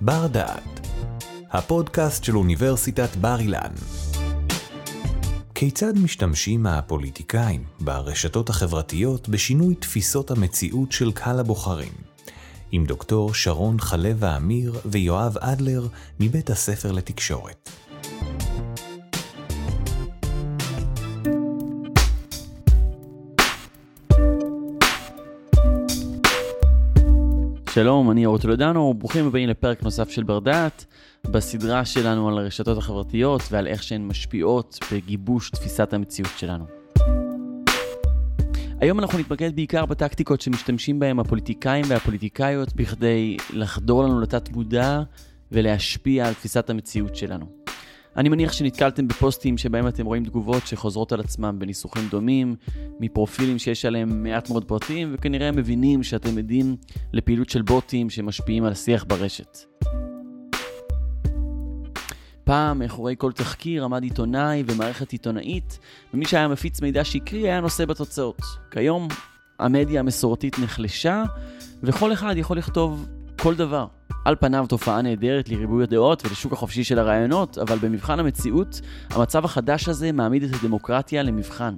בר דעת, הפודקאסט של אוניברסיטת בר אילן. כיצד משתמשים הפוליטיקאים ברשתות החברתיות בשינוי תפיסות המציאות של קהל הבוחרים? עם דוקטור שרון חלבה אמיר ויואב אדלר מבית הספר לתקשורת. שלום, אני אורו טולדנו, ברוכים הבאים לפרק נוסף של בר דעת, בסדרה שלנו על הרשתות החברתיות ועל איך שהן משפיעות בגיבוש תפיסת המציאות שלנו. היום אנחנו נתמקד בעיקר בטקטיקות שמשתמשים בהן הפוליטיקאים והפוליטיקאיות בכדי לחדור לנו לתת מודע ולהשפיע על תפיסת המציאות שלנו. אני מניח שנתקלתם בפוסטים שבהם אתם רואים תגובות שחוזרות על עצמם בניסוחים דומים, מפרופילים שיש עליהם מעט מאוד פרטים, וכנראה מבינים שאתם עדים לפעילות של בוטים שמשפיעים על השיח ברשת. פעם, מאחורי כל תחקיר עמד עיתונאי ומערכת עיתונאית, ומי שהיה מפיץ מידע שקרי היה נושא בתוצאות. כיום, המדיה המסורתית נחלשה, וכל אחד יכול לכתוב כל דבר. על פניו תופעה נהדרת לריבוי הדעות ולשוק החופשי של הרעיונות, אבל במבחן המציאות, המצב החדש הזה מעמיד את הדמוקרטיה למבחן.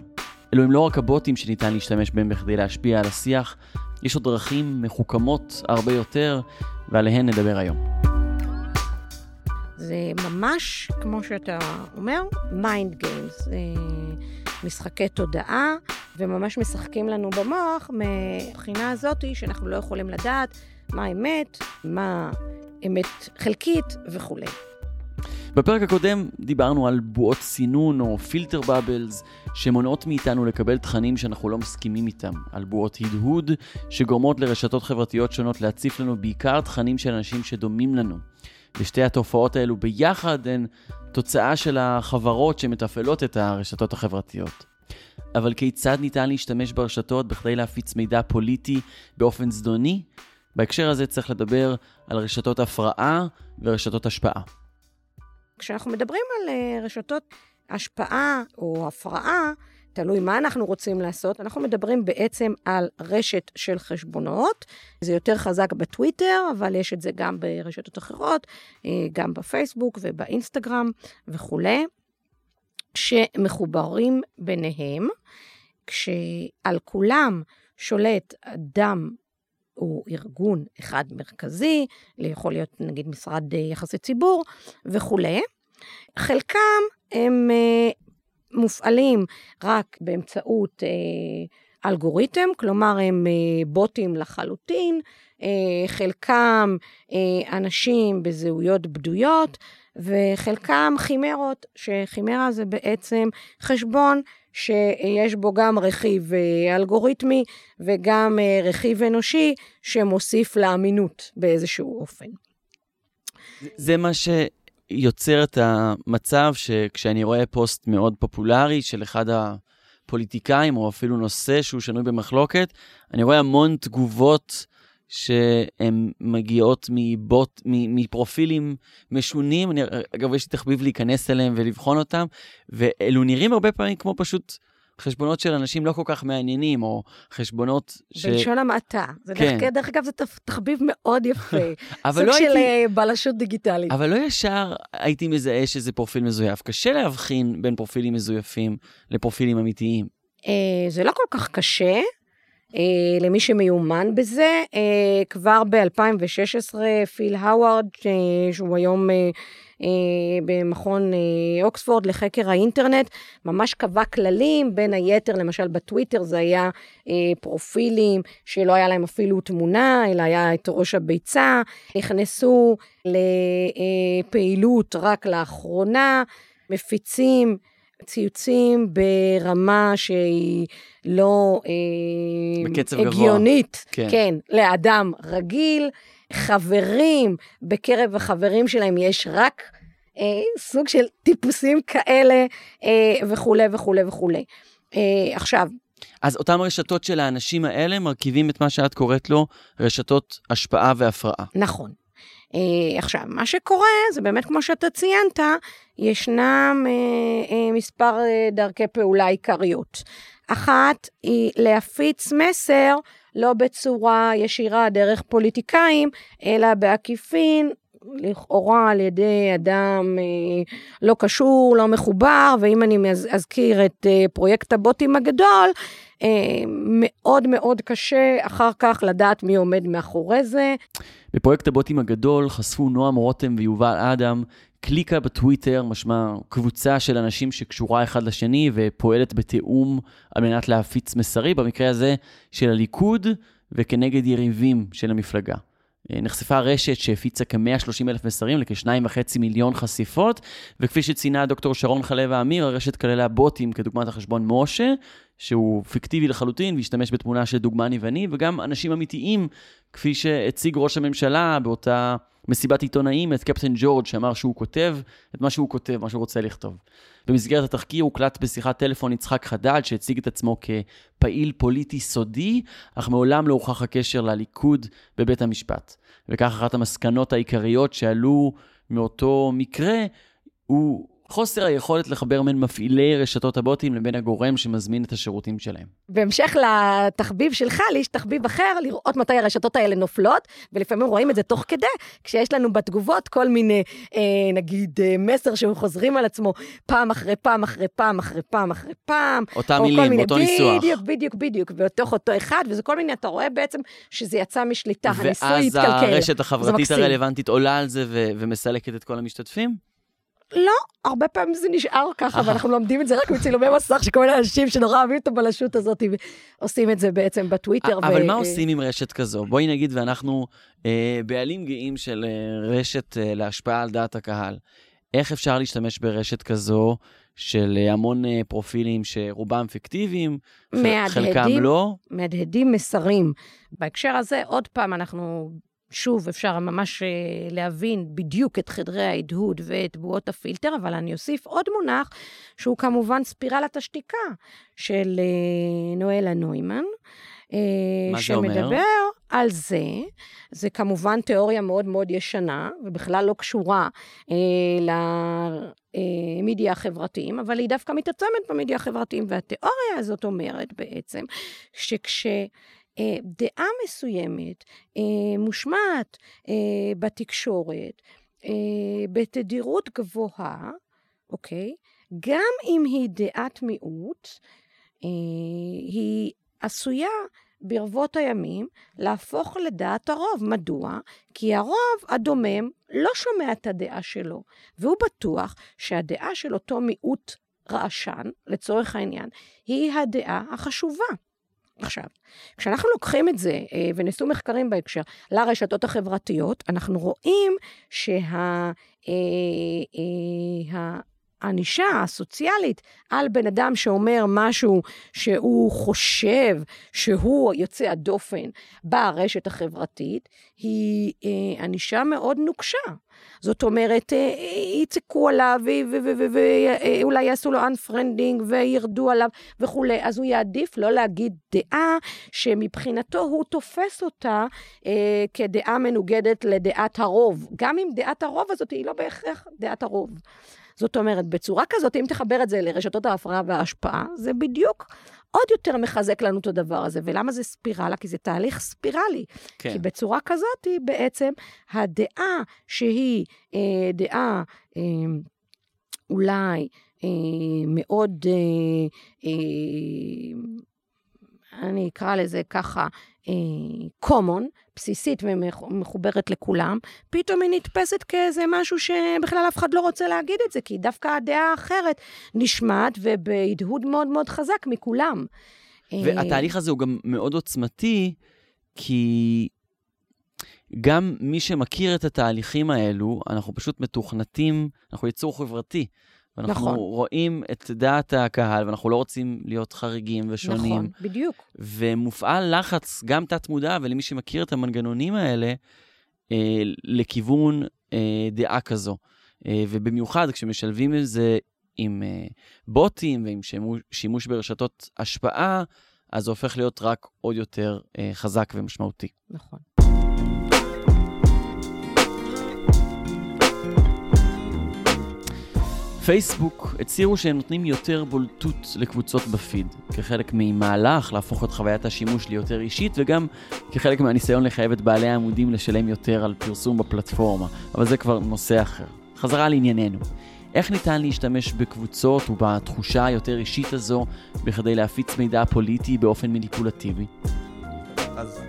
אלו הם לא רק הבוטים שניתן להשתמש בהם בכדי להשפיע על השיח, יש עוד דרכים מחוכמות הרבה יותר, ועליהן נדבר היום. זה ממש, כמו שאתה אומר, mind games. משחקי תודעה, וממש משחקים לנו במוח מבחינה הזאת שאנחנו לא יכולים לדעת מה אמת, מה אמת חלקית וכולי. בפרק הקודם דיברנו על בועות סינון או פילטר בבלס שמונעות מאיתנו לקבל תכנים שאנחנו לא מסכימים איתם, על בועות הדהוד שגורמות לרשתות חברתיות שונות להציף לנו בעיקר תכנים של אנשים שדומים לנו. ושתי התופעות האלו ביחד הן תוצאה של החברות שמתפעלות את הרשתות החברתיות. אבל כיצד ניתן להשתמש ברשתות בכדי להפיץ מידע פוליטי באופן זדוני? בהקשר הזה צריך לדבר על רשתות הפרעה ורשתות השפעה. כשאנחנו מדברים על אה, רשתות השפעה או הפרעה, תלוי מה אנחנו רוצים לעשות, אנחנו מדברים בעצם על רשת של חשבונות. זה יותר חזק בטוויטר, אבל יש את זה גם ברשתות אחרות, אה, גם בפייסבוק ובאינסטגרם וכולי, שמחוברים ביניהם, כשעל כולם שולט אדם הוא ארגון אחד מרכזי, יכול להיות נגיד משרד אה, יחסי ציבור וכולי. חלקם הם אה, מופעלים רק באמצעות אה, אלגוריתם, כלומר הם בוטים לחלוטין, חלקם אנשים בזהויות בדויות, וחלקם חימרות, שחימרה זה בעצם חשבון שיש בו גם רכיב אה, אלגוריתמי וגם אה, רכיב אנושי שמוסיף לאמינות באיזשהו אופן. זה מה שיוצר את המצב שכשאני רואה פוסט מאוד פופולרי של אחד הפוליטיקאים, או אפילו נושא שהוא שנוי במחלוקת, אני רואה המון תגובות שהן מגיעות מבוט, מפרופילים משונים, אני, אגב, יש לי תחביב להיכנס אליהם ולבחון אותם, ואלו נראים הרבה פעמים כמו פשוט חשבונות של אנשים לא כל כך מעניינים, או חשבונות ש... בלשון המעטה. זה כן. דרך, דרך אגב, זה תחביב מאוד יפה. סוג לא של הייתי... אה, בלשות דיגיטלית. אבל לא ישר הייתי מזהה שזה פרופיל מזויף. קשה להבחין בין פרופילים מזויפים לפרופילים אמיתיים. אה, זה לא כל כך קשה. אה, למי שמיומן בזה. אה, כבר ב-2016 פיל האווארד, אה, שהוא היום אה, במכון אה, אוקספורד לחקר האינטרנט, ממש קבע כללים, בין היתר, למשל בטוויטר זה היה אה, פרופילים שלא היה להם אפילו תמונה, אלא היה את ראש הביצה, נכנסו לפעילות רק לאחרונה, מפיצים ציוצים ברמה שהיא לא אה, הגיונית, כן. כן, לאדם רגיל. חברים, בקרב החברים שלהם יש רק אה, סוג של טיפוסים כאלה אה, וכולי וכולי וכולי. אה, עכשיו, אז אותן רשתות של האנשים האלה מרכיבים את מה שאת קוראת לו רשתות השפעה והפרעה. נכון. Uh, עכשיו, מה שקורה זה באמת, כמו שאתה ציינת, ישנם uh, uh, מספר דרכי פעולה עיקריות. אחת היא להפיץ מסר לא בצורה ישירה דרך פוליטיקאים, אלא בעקיפין, לכאורה על ידי אדם אה, לא קשור, לא מחובר, ואם אני אזכיר את אה, פרויקט הבוטים הגדול, אה, מאוד מאוד קשה אחר כך לדעת מי עומד מאחורי זה. בפרויקט הבוטים הגדול חשפו נועם רותם ויובל אדם קליקה בטוויטר, משמע קבוצה של אנשים שקשורה אחד לשני ופועלת בתיאום על מנת להפיץ מסרים, במקרה הזה של הליכוד וכנגד יריבים של המפלגה. אה, נחשפה רשת שהפיצה כ-130 אלף מסרים לכ-2.5 מיליון חשיפות, וכפי שציינה דוקטור שרון חלב האמיר, הרשת כללה בוטים כדוגמת החשבון משה, שהוא פיקטיבי לחלוטין והשתמש בתמונה של דוגמני ואני, וגם אנשים אמיתיים, כפי שהציג ראש הממשלה באותה מסיבת עיתונאים את קפטן ג'ורג' שאמר שהוא כותב את מה שהוא כותב, מה שהוא רוצה לכתוב. במסגרת התחקיר הוקלט בשיחת טלפון יצחק חדד, שהציג את עצמו כפעיל פוליטי סודי, אך מעולם לא הוכח הקשר לליכוד בבית המשפט. וכך אחת המסקנות העיקריות שעלו מאותו מקרה, הוא חוסר היכולת לחבר בין מפעילי רשתות הבוטים לבין הגורם שמזמין את השירותים שלהם. בהמשך לתחביב שלך, לי יש תחביב אחר, לראות מתי הרשתות האלה נופלות, ולפעמים רואים את זה תוך כדי, כשיש לנו בתגובות כל מיני, אה, נגיד, אה, מסר שחוזרים על עצמו פעם אחרי פעם אחרי פעם אחרי פעם אחרי פעם. אותם מילים, מיני, אותו בדיוק, ניסוח. בדיוק, בדיוק, בדיוק, בתוך אותו אחד, וזה כל מיני, אתה רואה בעצם שזה יצא משליטה, הניסוי התקלקל. ואז הרשת החברתית הרלוונטית עולה על זה ו- ומסלקת את כל המשתתפים? לא, הרבה פעמים זה נשאר ככה, ואנחנו לומדים את זה רק מצילומי מסך, שכל מיני אנשים שנורא אוהבים את הבלשות הזאת, עושים את זה בעצם בטוויטר. אבל מה עושים עם רשת כזו? בואי נגיד, ואנחנו אה, בעלים גאים של אה, רשת אה, להשפעה על דעת הקהל. איך אפשר להשתמש ברשת כזו של המון פרופילים שרובם פיקטיביים, חלקם לא? מהדהדים מסרים. בהקשר הזה, עוד פעם, אנחנו שוב, אפשר ממש אה, להבין בדיוק את חדרי ההדהוד ואת בועות הפילטר, אבל אני אוסיף עוד מונח, שהוא כמובן ספירלת השתיקה של אה, נואלה נוימן. אה, מה זה אומר? שמדבר על זה, זה כמובן תיאוריה מאוד מאוד ישנה, ובכלל לא קשורה אה, למידיה החברתיים, אבל היא דווקא מתעצמת במידיה החברתיים, והתיאוריה הזאת אומרת בעצם, שכש... אה, דעה מסוימת אה, מושמעת אה, בתקשורת בתדירות גבוהה, אוקיי? גם אם היא דעת מיעוט, היא עשויה ברבות הימים להפוך לדעת הרוב. מדוע? כי הרוב הדומם לא שומע את הדעה שלו, והוא בטוח שהדעה של אותו מיעוט רעשן, לצורך העניין, היא הדעה החשובה. עכשיו, כשאנחנו לוקחים את זה, אה, ונעשו מחקרים בהקשר, לרשתות החברתיות, אנחנו רואים שה... אה, אה, הענישה הסוציאלית על בן אדם שאומר משהו שהוא חושב שהוא יוצא הדופן ברשת החברתית, היא ענישה מאוד נוקשה. זאת אומרת, אה, יצעקו עליו ואולי יעשו לו unfriending וירדו עליו וכולי, אז הוא יעדיף לא להגיד דעה שמבחינתו הוא תופס אותה אה, כדעה מנוגדת לדעת הרוב, גם אם דעת הרוב הזאת היא לא בהכרח דעת הרוב. זאת אומרת, בצורה כזאת, אם תחבר את זה לרשתות ההפרעה וההשפעה, זה בדיוק עוד יותר מחזק לנו את הדבר הזה. ולמה זה ספירלה? כי זה תהליך ספירלי. כן. כי בצורה כזאת, היא בעצם הדעה שהיא אה, דעה אה, אולי אה, מאוד, אה, אה, אני אקרא לזה ככה, אה, common, בסיסית ומחוברת לכולם, פתאום היא נתפסת כאיזה משהו שבכלל אף אחד לא רוצה להגיד את זה, כי דווקא הדעה האחרת נשמעת ובהדהוד מאוד מאוד חזק מכולם. והתהליך הזה הוא גם מאוד עוצמתי, כי גם מי שמכיר את התהליכים האלו, אנחנו פשוט מתוכנתים, אנחנו יצור חברתי. ואנחנו נכון. רואים את דעת הקהל, ואנחנו לא רוצים להיות חריגים ושונים. נכון, בדיוק. ומופעל לחץ, גם תת-מודע, ולמי שמכיר את המנגנונים האלה, אה, לכיוון אה, דעה כזו. אה, ובמיוחד כשמשלבים את זה עם אה, בוטים ועם שימוש, שימוש ברשתות השפעה, אז זה הופך להיות רק עוד יותר אה, חזק ומשמעותי. נכון. פייסבוק הצהירו שהם נותנים יותר בולטות לקבוצות בפיד, כחלק ממהלך להפוך את חוויית השימוש ליותר אישית, וגם כחלק מהניסיון לחייב את בעלי העמודים לשלם יותר על פרסום בפלטפורמה, אבל זה כבר נושא אחר. חזרה לענייננו. איך ניתן להשתמש בקבוצות ובתחושה היותר אישית הזו בכדי להפיץ מידע פוליטי באופן מניפולטיבי? אז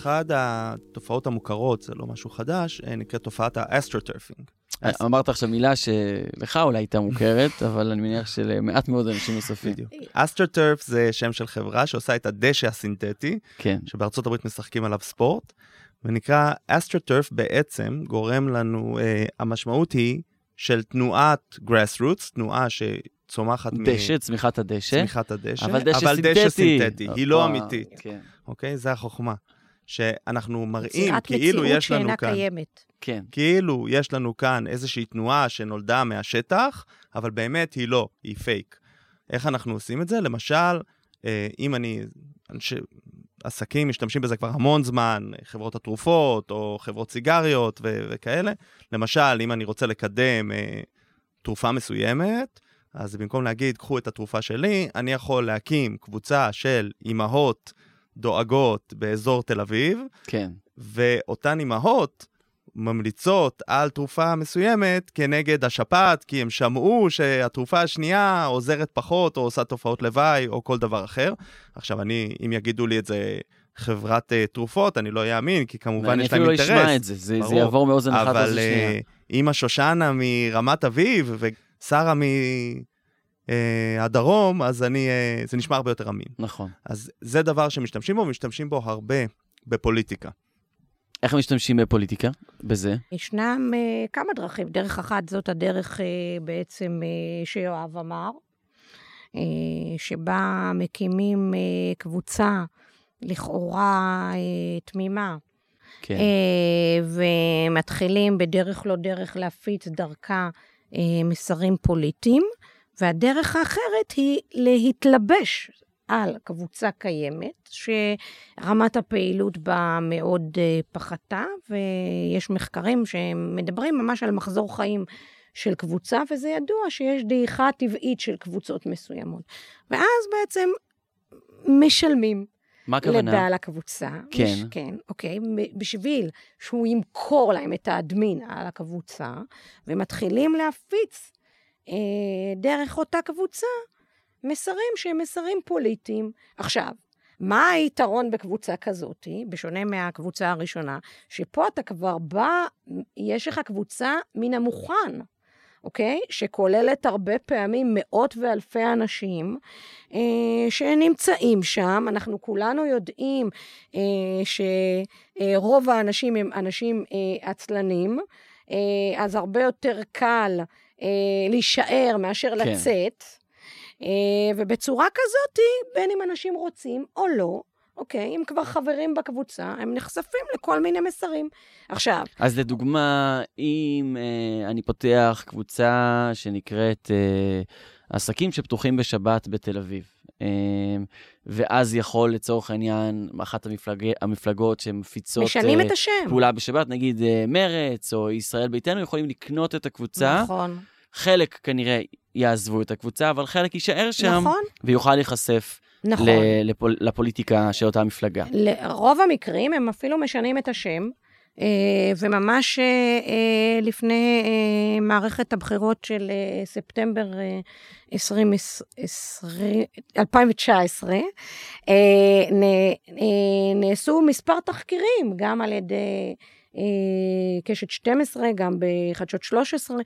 אחת התופעות המוכרות, זה לא משהו חדש, אה, נקראת תופעת ה astroturfing. אמרת עכשיו מילה שלך אולי הייתה מוכרת, אבל אני מניח שלמעט מאוד אנשים נוספים. בדיוק. Astroturf זה שם של חברה שעושה את הדשא הסינתטי, כן. שבארצות הברית משחקים עליו ספורט, ונקרא אסטרוטרף בעצם גורם לנו, uh, המשמעות היא של תנועת grassroots, תנועה שצומחת דשא, צמיחת הדשא. צמיחת הדשא, אבל דשא אבל סינתטי. דשא סינתטי, היא לא אה, אמיתית, כן, אוקיי? זה החוכמה. שאנחנו מראים יצירת כאילו מציאות יש לנו שאינה כאן, קיימת. כן. כאילו יש לנו כאן איזושהי תנועה שנולדה מהשטח, אבל באמת היא לא, היא פייק. איך אנחנו עושים את זה? למשל, אה, אם אני, אנשי, עסקים משתמשים בזה כבר המון זמן, חברות התרופות או חברות סיגריות ו- וכאלה. למשל, אם אני רוצה לקדם אה, תרופה מסוימת, אז במקום להגיד, קחו את התרופה שלי, אני יכול להקים קבוצה של אימהות דואגות באזור תל אביב, כן. ואותן אימהות ממליצות על תרופה מסוימת כנגד השפעת, כי הם שמעו שהתרופה השנייה עוזרת פחות, או עושה תופעות לוואי, או כל דבר אחר. עכשיו, אני, אם יגידו לי את זה חברת uh, תרופות, אני לא אאמין, כי כמובן יש להם אינטרס. אני אפילו לא אשמע את זה, זה, זה ברור. יעבור מאוזן אחת אבל לאוזן שנייה. אה, אימא שושנה מרמת אביב, ושרה מהדרום, אז אני, אה, זה נשמע הרבה יותר אמין. נכון. אז זה דבר שמשתמשים בו, ומשתמשים בו הרבה בפוליטיקה. איך משתמשים בפוליטיקה? בזה? ישנם uh, כמה דרכים. דרך אחת זאת הדרך uh, בעצם uh, שיואב אמר, uh, שבה מקימים uh, קבוצה לכאורה uh, תמימה, כן. uh, ומתחילים בדרך לא דרך להפיץ דרכה uh, מסרים פוליטיים, והדרך האחרת היא להתלבש על קבוצה קיימת, שרמת הפעילות בה מאוד uh, פחתה, ויש מחקרים שמדברים ממש על מחזור חיים של קבוצה, וזה ידוע שיש דעיכה טבעית של קבוצות מסוימות. ואז בעצם משלמים מה הכוונה? לבעל הקבוצה. כן. יש, כן, אוקיי. בשביל שהוא ימכור להם את האדמין על הקבוצה, ומתחילים להפיץ אה, דרך אותה קבוצה מסרים שהם מסרים פוליטיים. עכשיו, מה היתרון בקבוצה כזאת, בשונה מהקבוצה הראשונה? שפה אתה כבר בא, יש לך קבוצה מן המוכן. אוקיי? שכוללת הרבה פעמים מאות ואלפי אנשים אה, שנמצאים שם. אנחנו כולנו יודעים אה, שרוב האנשים הם אנשים אה, עצלנים, אה, אז הרבה יותר קל אה, להישאר מאשר כן. לצאת. אה, ובצורה כזאת, בין אם אנשים רוצים או לא, אוקיי, אם כבר חברים בקבוצה, הם נחשפים לכל מיני מסרים. עכשיו, אז לדוגמה, אם אה, אני פותח קבוצה שנקראת אה, עסקים שפתוחים בשבת בתל אביב, אה, ואז יכול לצורך העניין, אחת המפלג... המפלגות שמפיצות משנים אה, את השם. פעולה בשבת, נגיד אה, מרץ או ישראל ביתנו, יכולים לקנות את הקבוצה. נכון, חלק כנראה יעזבו את הקבוצה, אבל חלק יישאר שם, נכון, ויוכל להיחשף נכון. לפול- לפוליטיקה של אותה מפלגה. לרוב המקרים הם אפילו משנים את השם, וממש אה, אה, לפני אה, מערכת הבחירות של אה, ספטמבר אה, 2020 2019, אה, נ- אה, נעשו מספר תחקירים, גם על ידי אה, קשת 12, גם בחדשות 13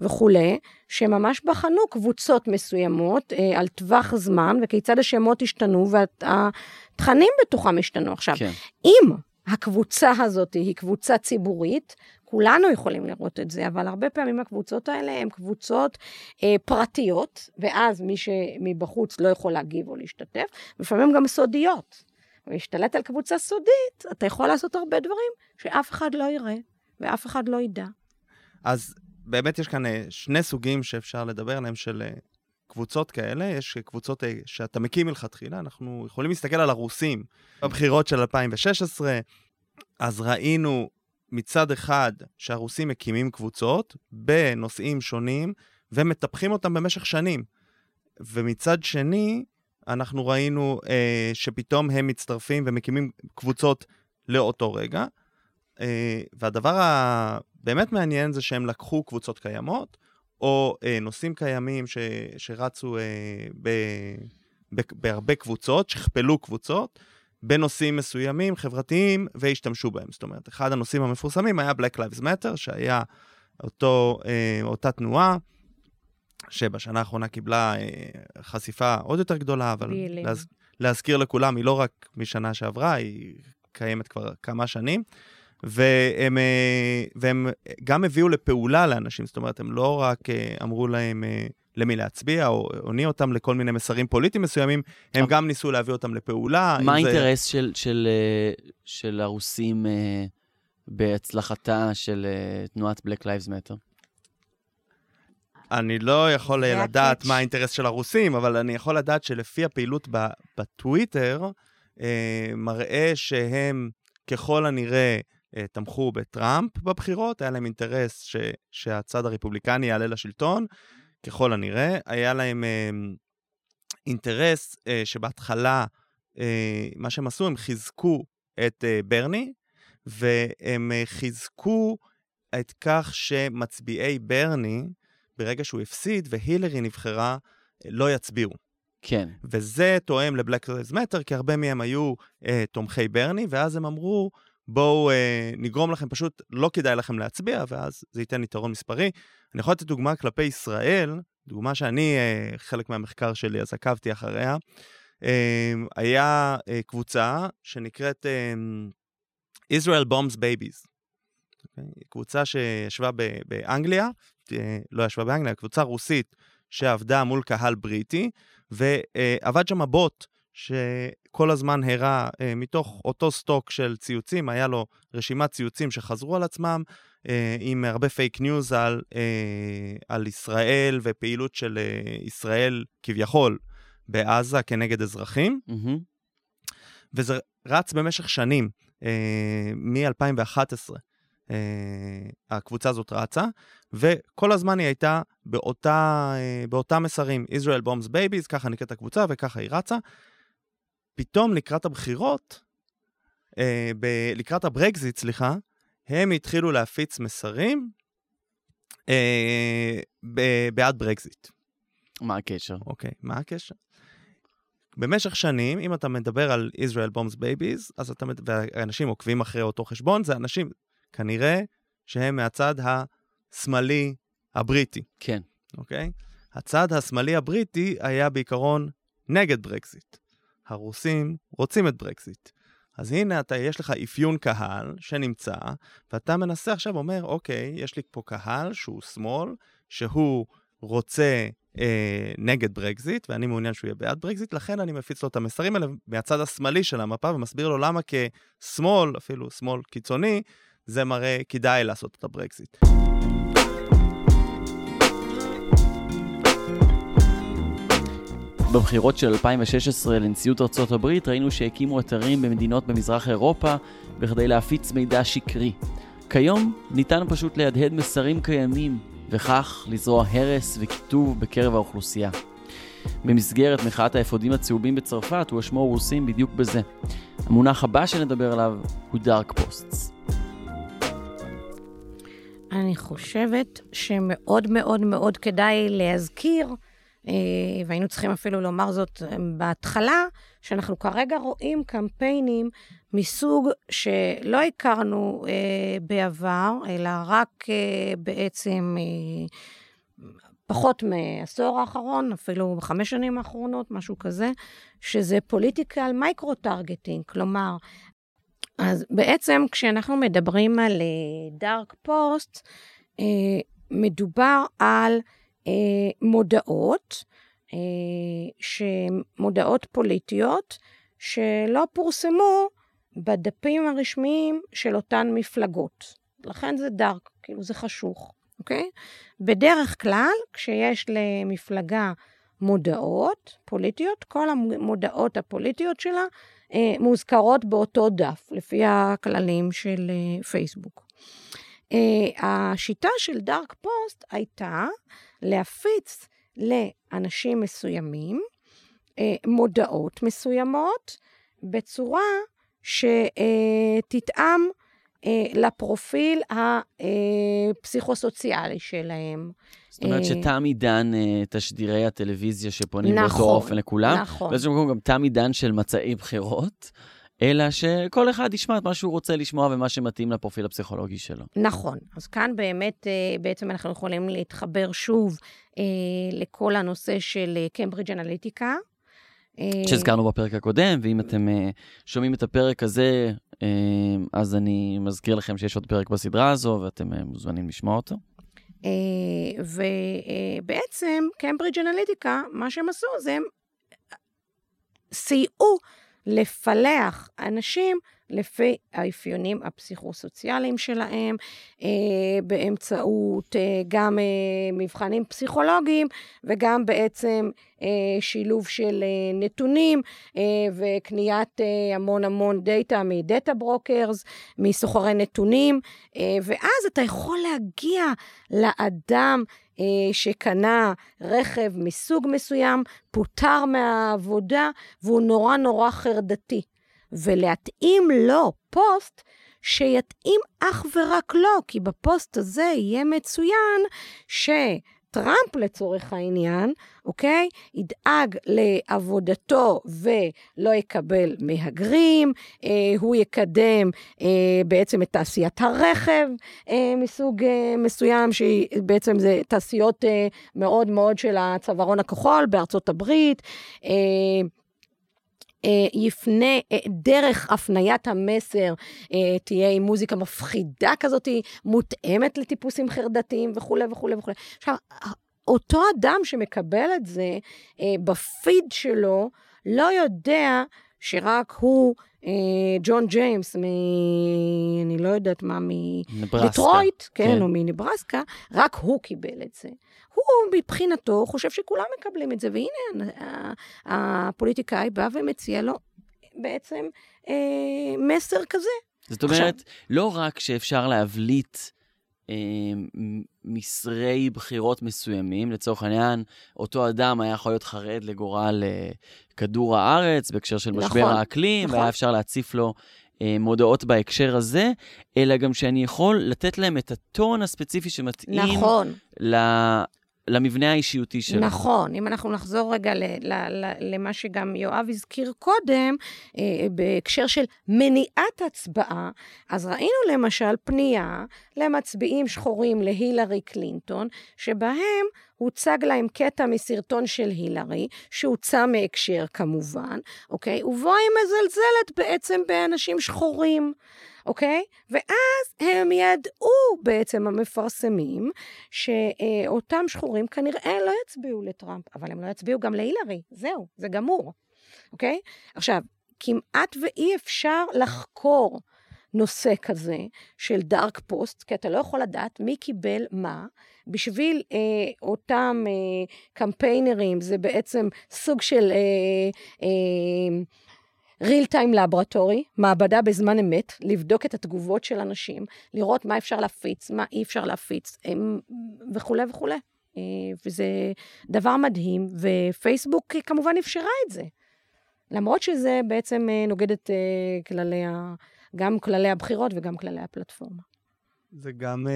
וכולי, שממש בחנו קבוצות מסוימות אה, על טווח זמן, וכיצד השמות השתנו, והתכנים בתוכם השתנו. עכשיו, כן. אם הקבוצה הזאת היא קבוצה ציבורית, כולנו יכולים לראות את זה, אבל הרבה פעמים הקבוצות האלה הן קבוצות אה, פרטיות, ואז מי שמבחוץ לא יכול להגיב או להשתתף, לפעמים גם סודיות. ולהשתלט על קבוצה סודית, אתה יכול לעשות הרבה דברים שאף אחד לא יראה ואף אחד לא ידע. אז באמת יש כאן אה, שני סוגים שאפשר לדבר עליהם של אה, קבוצות כאלה. יש קבוצות אה, שאתה מקים מלכתחילה, אנחנו יכולים להסתכל על הרוסים. בבחירות של 2016, אז ראינו מצד אחד שהרוסים מקימים קבוצות בנושאים שונים, ומטפחים אותם במשך שנים. ומצד שני, אנחנו ראינו אה, שפתאום הם מצטרפים ומקימים קבוצות לאותו רגע. אה, והדבר הבאמת מעניין זה שהם לקחו קבוצות קיימות, או אה, נושאים קיימים ש, שרצו אה, ב, ב, בהרבה קבוצות, שכפלו קבוצות, בנושאים מסוימים, חברתיים, והשתמשו בהם. זאת אומרת, אחד הנושאים המפורסמים היה Black Lives Matter, שהיה אותו, אה, אותה תנועה, שבשנה האחרונה קיבלה אה, חשיפה עוד יותר גדולה, אבל להז, להזכיר לכולם, היא לא רק משנה שעברה, היא קיימת כבר כמה שנים. אה, והם גם הביאו לפעולה לאנשים, זאת אומרת, הם לא רק אה, אמרו להם אה, למי להצביע, או הוניעו אותם לכל מיני מסרים פוליטיים מסוימים, הם גם ניסו להביא אותם לפעולה. מה האינטרס זה... של, של, של הרוסים בהצלחתה של תנועת Black Lives Matter? אני לא יכול לדעת מה האינטרס של הרוסים, אבל אני יכול לדעת שלפי הפעילות בטוויטר, מראה שהם ככל הנראה אה, תמכו בטראמפ בבחירות, היה להם אינטרס ש, שהצד הרפובליקני יעלה לשלטון, ככל הנראה. היה להם אה, אינטרס אה, שבהתחלה, אה, מה שהם עשו, הם חיזקו את אה, ברני, והם אה, חיזקו את כך שמצביעי ברני, ברגע שהוא הפסיד והילרי נבחרה, לא יצביעו. כן. וזה תואם לבלק Lives Matter, כי הרבה מהם היו אה, תומכי ברני, ואז הם אמרו, בואו אה, נגרום לכם, פשוט לא כדאי לכם להצביע, ואז זה ייתן יתרון מספרי. אני יכול לתת דוגמה כלפי ישראל, דוגמה שאני, אה, חלק מהמחקר שלי, אז עקבתי אחריה. אה, היה אה, קבוצה שנקראת אה, Israel Bombs Babies. Okay? אוקיי? קבוצה שישבה באנגליה, אה, לא ישבה באנגליה, קבוצה רוסית שעבדה מול קהל בריטי, ועבד שם בוט שכל הזמן הראה אה, מתוך אותו סטוק של ציוצים, היה לו רשימת ציוצים שחזרו על עצמם, אה, עם הרבה פייק ניוז על, אה, על ישראל ופעילות של אה, ישראל כביכול בעזה כנגד אזרחים. Mm-hmm. וזה רץ במשך שנים, אה, מ-2011. Uh, הקבוצה הזאת רצה, וכל הזמן היא הייתה באותה, uh, באותה מסרים, Israel Bombs Babies, ככה נקראת הקבוצה וככה היא רצה. פתאום לקראת הבחירות, אה, ב- לקראת הברקזיט, סליחה, הם התחילו להפיץ מסרים אה, ב- בעד ברקזיט. מה הקשר? אוקיי, מה הקשר? במשך שנים, אם אתה מדבר על Israel Bombs Babies, אז אתה, ואנשים עוקבים אחרי אותו חשבון, זה אנשים כנראה שהם מהצד השמאלי הבריטי. כן. אוקיי? הצד השמאלי הבריטי היה בעיקרון נגד ברקזיט. הרוסים רוצים את ברקזיט. אז הנה אתה, יש לך אפיון קהל שנמצא, ואתה מנסה עכשיו, אומר, אוקיי, יש לי פה קהל שהוא שמאל, שהוא רוצה אה, נגד ברקזיט, ואני מעוניין שהוא יהיה בעד ברקזיט, לכן אני מפיץ לו את המסרים האלה מהצד השמאלי של המפה, ומסביר לו למה כשמאל, אפילו שמאל קיצוני, זה מראה כדאי לעשות את הברקזיט. בבחירות של 2016 לנשיאות ארצות הברית ראינו שהקימו אתרים במדינות במזרח אירופה בכדי להפיץ מידע שקרי. כיום ניתן פשוט להדהד מסרים קיימים, וכך לזרוע הרס וקיטוב בקרב האוכלוסייה. במסגרת מחאת האפודים הצהובים בצרפת הואשמו רוסים בדיוק בזה. המונח הבא שנדבר עליו הוא dark posts. אני חושבת שמאוד מאוד מאוד כדאי להזכיר והיינו צריכים אפילו לומר זאת אה, בהתחלה, שאנחנו כרגע רואים קמפיינים מסוג שלא הכרנו אה, בעבר, אלא רק אה, בעצם אה, פחות מעשור האחרון, אפילו בחמש שנים האחרונות, משהו כזה, שזה political micro-targeting, כלומר, אז בעצם כשאנחנו מדברים על dark post, מדובר על אה, מודעות, אה, מודעות פוליטיות, שלא פורסמו בדפים הרשמיים של אותן מפלגות. לכן זה דארק, כאילו זה חשוך, אוקיי? בדרך כלל, כשיש למפלגה מודעות פוליטיות, כל המודעות הפוליטיות שלה אה, מוזכרות באותו דף, לפי הכללים של אה, פייסבוק. השיטה של דארק פוסט הייתה להפיץ לאנשים מסוימים מודעות מסוימות בצורה שתתאם לפרופיל הפסיכוסוציאלי שלהם. זאת אומרת שתם עידן תשדירי הטלוויזיה שפונים נכון, באותו אופן לכולם. נכון. באיזשהו מקום גם תם עידן של מצעי בחירות. אלא שכל אחד ישמע את מה שהוא רוצה לשמוע ומה שמתאים לפרופיל הפסיכולוגי שלו. נכון. אז כאן באמת, בעצם אנחנו יכולים להתחבר שוב לכל הנושא של קמברידג' אנליטיקה. שהזכרנו בפרק הקודם, ואם אתם שומעים את הפרק הזה, אז אני מזכיר לכם שיש עוד פרק בסדרה הזו, ואתם מוזמנים לשמוע אותו. ובעצם קמברידג' אנליטיקה, מה שהם עשו זה הם סייעו לפלח אנשים לפי האפיונים הפסיכוסוציאליים שלהם, אה, באמצעות אה, גם אה, מבחנים פסיכולוגיים וגם בעצם שילוב של נתונים וקניית המון המון דאטה מ data brokers, מסוחרי נתונים, ואז אתה יכול להגיע לאדם שקנה רכב מסוג מסוים, פוטר מהעבודה והוא נורא נורא חרדתי. ולהתאים לו פוסט שיתאים אך ורק לו, כי בפוסט הזה יהיה מצוין שטראמפ לצורך העניין, אוקיי? ידאג לעבודתו ולא יקבל מהגרים, אה, הוא יקדם אה, בעצם את תעשיית הרכב אה, מסוג אה, מסוים, שבעצם זה תעשיות אה, מאוד מאוד של הצווארון הכחול בארצות הברית. אה, יפנה דרך הפניית המסר, תהיה עם מוזיקה מפחידה כזאת, מותאמת לטיפוסים חרדתיים וכולי וכולי וכולי. עכשיו, אותו אדם שמקבל את זה בפיד שלו, לא יודע שרק הוא, ג'ון ג'יימס, מ... אני לא יודעת מה, מדיטרויט, כן, כן, או מנברסקה, רק הוא קיבל את זה. הוא מבחינתו חושב שכולם מקבלים את זה, והנה הפוליטיקאי בא ומציע לו בעצם אה, מסר כזה. זאת אומרת, עכשיו, לא רק שאפשר להבליט אה, מסרי בחירות מסוימים, לצורך העניין, אותו אדם היה יכול להיות חרד לגורל אה, כדור הארץ בהקשר של משבר נכון, האקלים, נכון. והיה אפשר להציף לו אה, מודעות בהקשר הזה, אלא גם שאני יכול לתת להם את הטון הספציפי שמתאים נכון. למבנה האישיותי שלו. נכון, אם אנחנו נחזור רגע ל, ל, ל, למה שגם יואב הזכיר קודם, אה, בהקשר של מניעת הצבעה, אז ראינו למשל פנייה למצביעים שחורים להילרי קלינטון, שבהם הוצג להם קטע מסרטון של הילרי, שהוצא מהקשר כמובן, אוקיי? ובו היא מזלזלת בעצם באנשים שחורים. אוקיי? ואז הם ידעו בעצם המפרסמים שאותם שחורים כנראה לא יצביעו לטראמפ, אבל הם לא יצביעו גם להילרי, זהו, זה גמור, אוקיי? עכשיו, כמעט ואי אפשר לחקור נושא כזה של דארק פוסט, כי אתה לא יכול לדעת מי קיבל מה. בשביל אה, אותם אה, קמפיינרים, זה בעצם סוג של אה, אה, real time laboratory, מעבדה בזמן אמת, לבדוק את התגובות של אנשים, לראות מה אפשר להפיץ, מה אי אפשר להפיץ, וכולי וכולי. אה, וזה דבר מדהים, ופייסבוק כמובן אפשרה את זה. למרות שזה בעצם אה, נוגד את אה, כללי, ה... גם כללי הבחירות וגם כללי הפלטפורמה. זה גם,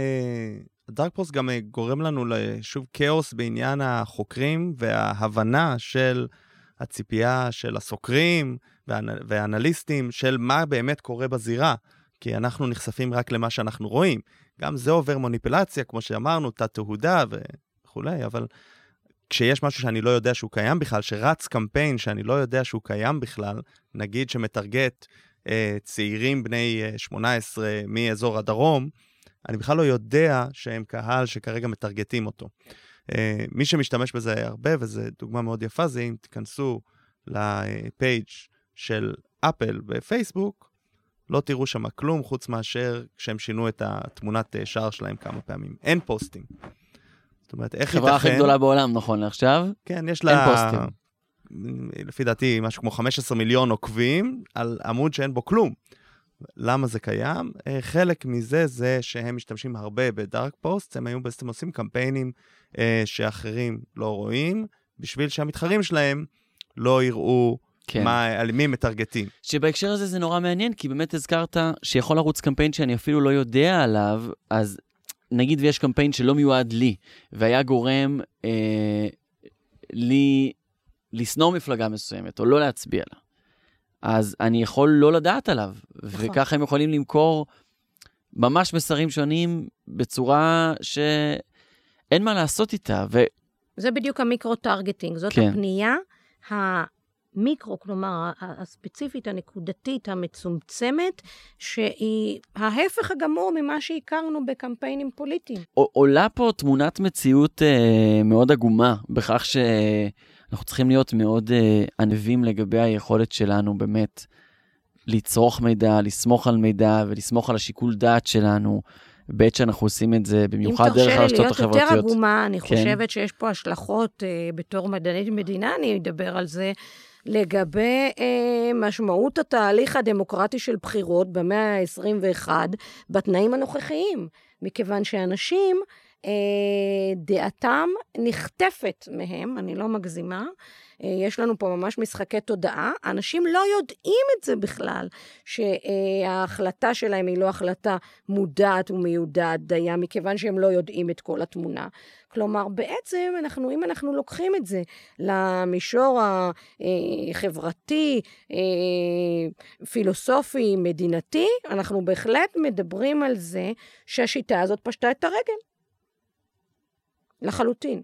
הדארק פוסט גם גורם לנו לשוב כאוס בעניין החוקרים וההבנה של הציפייה של הסוקרים, ואנליסטים של מה באמת קורה בזירה, כי אנחנו נחשפים רק למה שאנחנו רואים. גם זה עובר מוניפולציה, כמו שאמרנו, תת-תהודה וכולי, אבל כשיש משהו שאני לא יודע שהוא קיים בכלל, שרץ קמפיין שאני לא יודע שהוא קיים בכלל, נגיד שמטרגט אה, צעירים בני אה, 18 מאזור הדרום, אני בכלל לא יודע שהם קהל שכרגע מטרגטים אותו. אה, מי שמשתמש בזה הרבה, וזו דוגמה מאוד יפה, זה אם תיכנסו לפייג' של אפל ופייסבוק, לא תראו שם כלום חוץ מאשר כשהם שינו את התמונת אה, שער שלהם כמה פעמים. אין פוסטים. זאת אומרת, איך ייתכן... חברה הכי גדולה בעולם, נכון לעכשיו? כן, יש לה... אין פוסטים. לפי דעתי, משהו כמו 15 מיליון עוקבים על עמוד שאין בו כלום. למה זה קיים? אה, חלק מזה זה שהם משתמשים הרבה בדארק פוסט, הם היו בעצם עושים קמפיינים אה, שאחרים לא רואים, בשביל שהמתחרים שלהם לא יראו כן. מה, על מי מטרגטים. שבהקשר הזה זה נורא מעניין, כי באמת הזכרת שיכול לרוץ קמפיין שאני אפילו לא יודע עליו, אז נגיד ויש קמפיין שלא מיועד לי, והיה גורם אה, לי לשנוא מפלגה מסוימת, או לא להצביע לה. אז אני יכול לא לדעת עליו, נכון. וככה הם יכולים למכור ממש מסרים שונים בצורה שאין מה לעשות איתה. ו... זה בדיוק ה micro-targeting, זאת כן. הפנייה המיקרו, כלומר, הספציפית, הנקודתית, המצומצמת, שהיא ההפך הגמור ממה שהכרנו בקמפיינים פוליטיים. עולה פה תמונת מציאות אה, מאוד עגומה, בכך ש... אנחנו צריכים להיות מאוד uh, ענבים לגבי היכולת שלנו באמת לצרוך מידע, לסמוך על מידע ולסמוך על השיקול דעת שלנו. בעת שאנחנו עושים את זה, במיוחד דרך הרשתות החברתיות. אם תרשה לי להיות יותר עגומה, אני כן. חושבת שיש פה השלכות, uh, בתור מדענית מדינה, אני אדבר על זה, לגבי uh, משמעות התהליך הדמוקרטי של בחירות במאה ה-21 בתנאים הנוכחיים, מכיוון שאנשים אה, דעתם נחטפת מהם, אני לא מגזימה. אה, יש לנו פה ממש משחקי תודעה. אנשים לא יודעים את זה בכלל, שההחלטה שלהם היא לא החלטה מודעת ומיודעת דייה, מכיוון שהם לא יודעים את כל התמונה. כלומר, בעצם, אנחנו, אם אנחנו לוקחים את זה למישור החברתי, אה, פילוסופי, מדינתי, אנחנו בהחלט מדברים על זה שהשיטה הזאת פשטה את הרגל. לחלוטין.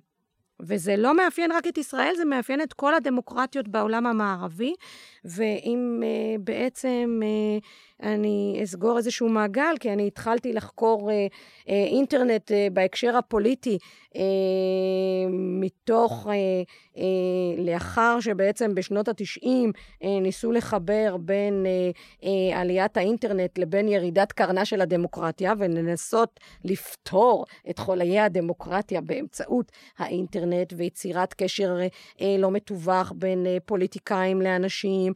וזה לא מאפיין רק את ישראל, זה מאפיין את כל הדמוקרטיות בעולם המערבי. ואם uh, בעצם uh, אני אסגור איזשהו מעגל, כי אני התחלתי לחקור uh, uh, אינטרנט uh, בהקשר הפוליטי, uh, מתוך, uh, uh, לאחר שבעצם בשנות ה-90 uh, ניסו לחבר בין uh, uh, עליית האינטרנט לבין ירידת קרנה של הדמוקרטיה, ולנסות לפתור את חוליי הדמוקרטיה באמצעות האינטרנט ויצירת קשר uh, לא מתווך בין uh, פוליטיקאים לאנשים,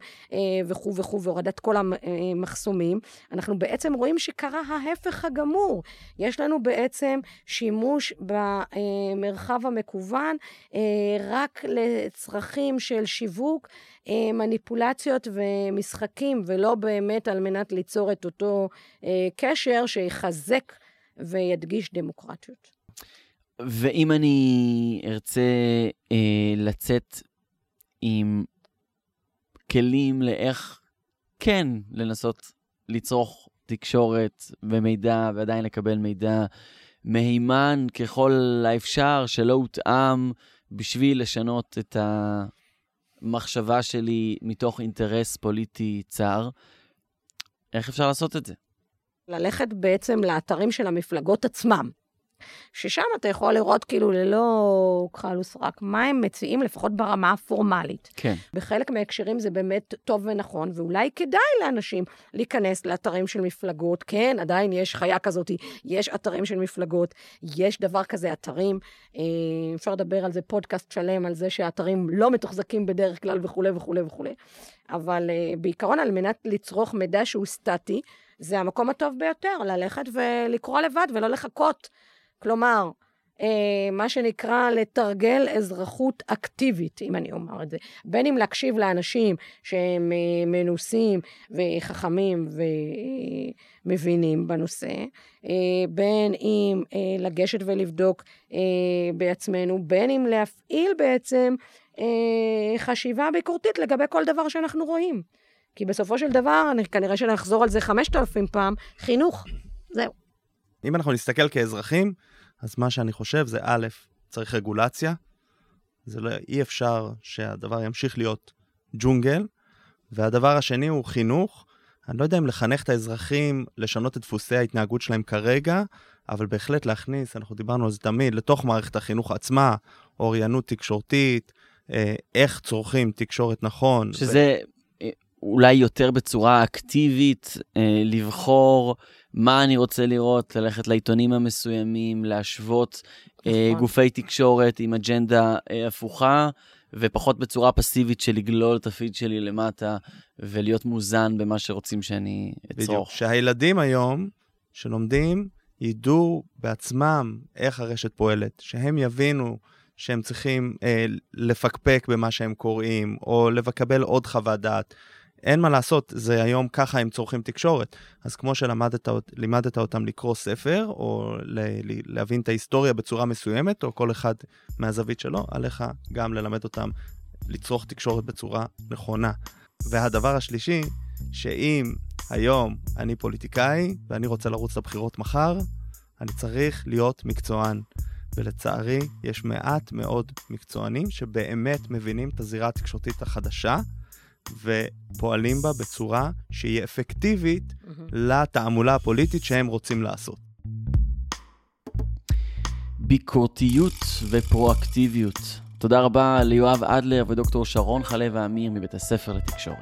וכו' וכו', והורדת כל המחסומים, אנחנו בעצם רואים שקרה ההפך הגמור. יש לנו בעצם שימוש במרחב המקוון אה, רק לצרכים של שיווק, אה, מניפולציות ומשחקים, ולא באמת על מנת ליצור את אותו קשר שיחזק וידגיש דמוקרטיות. ואם אני ארצה אה, לצאת עם כלים לאיך כן לנסות לצרוך תקשורת ומידע ועדיין לקבל מידע מהימן ככל האפשר, שלא הותאם בשביל לשנות את המחשבה שלי מתוך אינטרס פוליטי צר. איך אפשר לעשות את זה? ללכת בעצם לאתרים של המפלגות עצמם. ששם אתה יכול לראות כאילו ללא כחל וסרק מה הם מציעים, לפחות ברמה הפורמלית. כן. בחלק מההקשרים זה באמת טוב ונכון, ואולי כדאי לאנשים להיכנס לאתרים של מפלגות. כן, עדיין יש חיה כזאת, יש אתרים של מפלגות, יש דבר כזה אתרים. אה, אפשר לדבר על זה פודקאסט שלם, על זה שהאתרים לא מתוחזקים בדרך כלל וכולי וכולי וכולי. אבל אה, בעיקרון, על מנת לצרוך מידע שהוא סטטי, זה המקום הטוב ביותר, ללכת ולקרוא לבד ולא לחכות. כלומר, אה, מה שנקרא לתרגל אזרחות אקטיבית, אם אני אומר את זה. בין אם להקשיב לאנשים שהם אה, מנוסים וחכמים ומבינים בנושא, אה, בין אם לגשת ולבדוק בעצמנו, בין אם להפעיל בעצם חשיבה ביקורתית לגבי כל דבר שאנחנו רואים. כי בסופו של דבר, אני, כנראה שנחזור על זה 5,000 פעם, חינוך, זהו. אם אנחנו נסתכל כאזרחים, אז מה שאני חושב זה א', צריך רגולציה. זה לא, אי אפשר שהדבר ימשיך להיות ג'ונגל. והדבר השני הוא חינוך. אני לא יודע אם לחנך את האזרחים לשנות את דפוסי ההתנהגות שלהם כרגע, אבל בהחלט להכניס, אנחנו דיברנו על זה תמיד, לתוך מערכת החינוך עצמה, אוריינות תקשורתית, אה, איך צורכים תקשורת נכון. שזה ו... אולי יותר בצורה אקטיבית, אה, לבחור מה אני רוצה לראות, ללכת לעיתונים המסוימים, להשוות אה, נכון. גופי תקשורת עם אג'נדה אה, הפוכה, ופחות בצורה פסיבית של לגלול את הפיד שלי למטה, ולהיות מוזן במה שרוצים שאני אצרוך. בדיוק, שהילדים היום שלומדים ידעו בעצמם איך הרשת פועלת, שהם יבינו שהם צריכים אה, לפקפק במה שהם קוראים, או לקבל עוד חוות דעת. אין מה לעשות, זה היום ככה הם צורכים תקשורת. אז כמו שלימדת אותם לקרוא ספר, או להבין את ההיסטוריה בצורה מסוימת, או כל אחד מהזווית שלו, עליך גם ללמד אותם לצרוך תקשורת בצורה נכונה. והדבר השלישי, שאם היום אני פוליטיקאי ואני רוצה לרוץ לבחירות מחר, אני צריך להיות מקצוען. ולצערי, יש מעט מאוד מקצוענים שבאמת מבינים את הזירה התקשורתית החדשה, ופועלים בה בצורה שהיא אפקטיבית mm-hmm. לתעמולה הפוליטית שהם רוצים לעשות. ביקורתיות ופרואקטיביות. תודה רבה ליואב אדלר ודוקטור שרון חלב האמיר מבית הספר לתקשורת.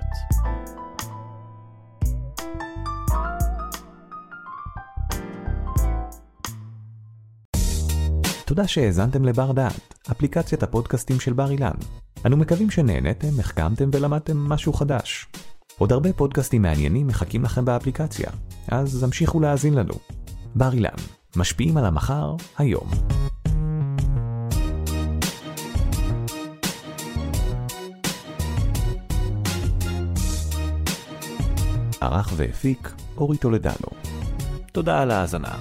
תודה שהאזנתם לבר דעת, אפליקציית הפודקאסטים של בר אילן. אנו מקווים שנהנתם, החכמתם ולמדתם משהו חדש. עוד הרבה פודקאסטים מעניינים מחכים לכם באפליקציה, אז המשיכו להאזין לנו. בר אילן, משפיעים על המחר, היום. ערך והפיק אורי טולדנו. תודה על ההאזנה.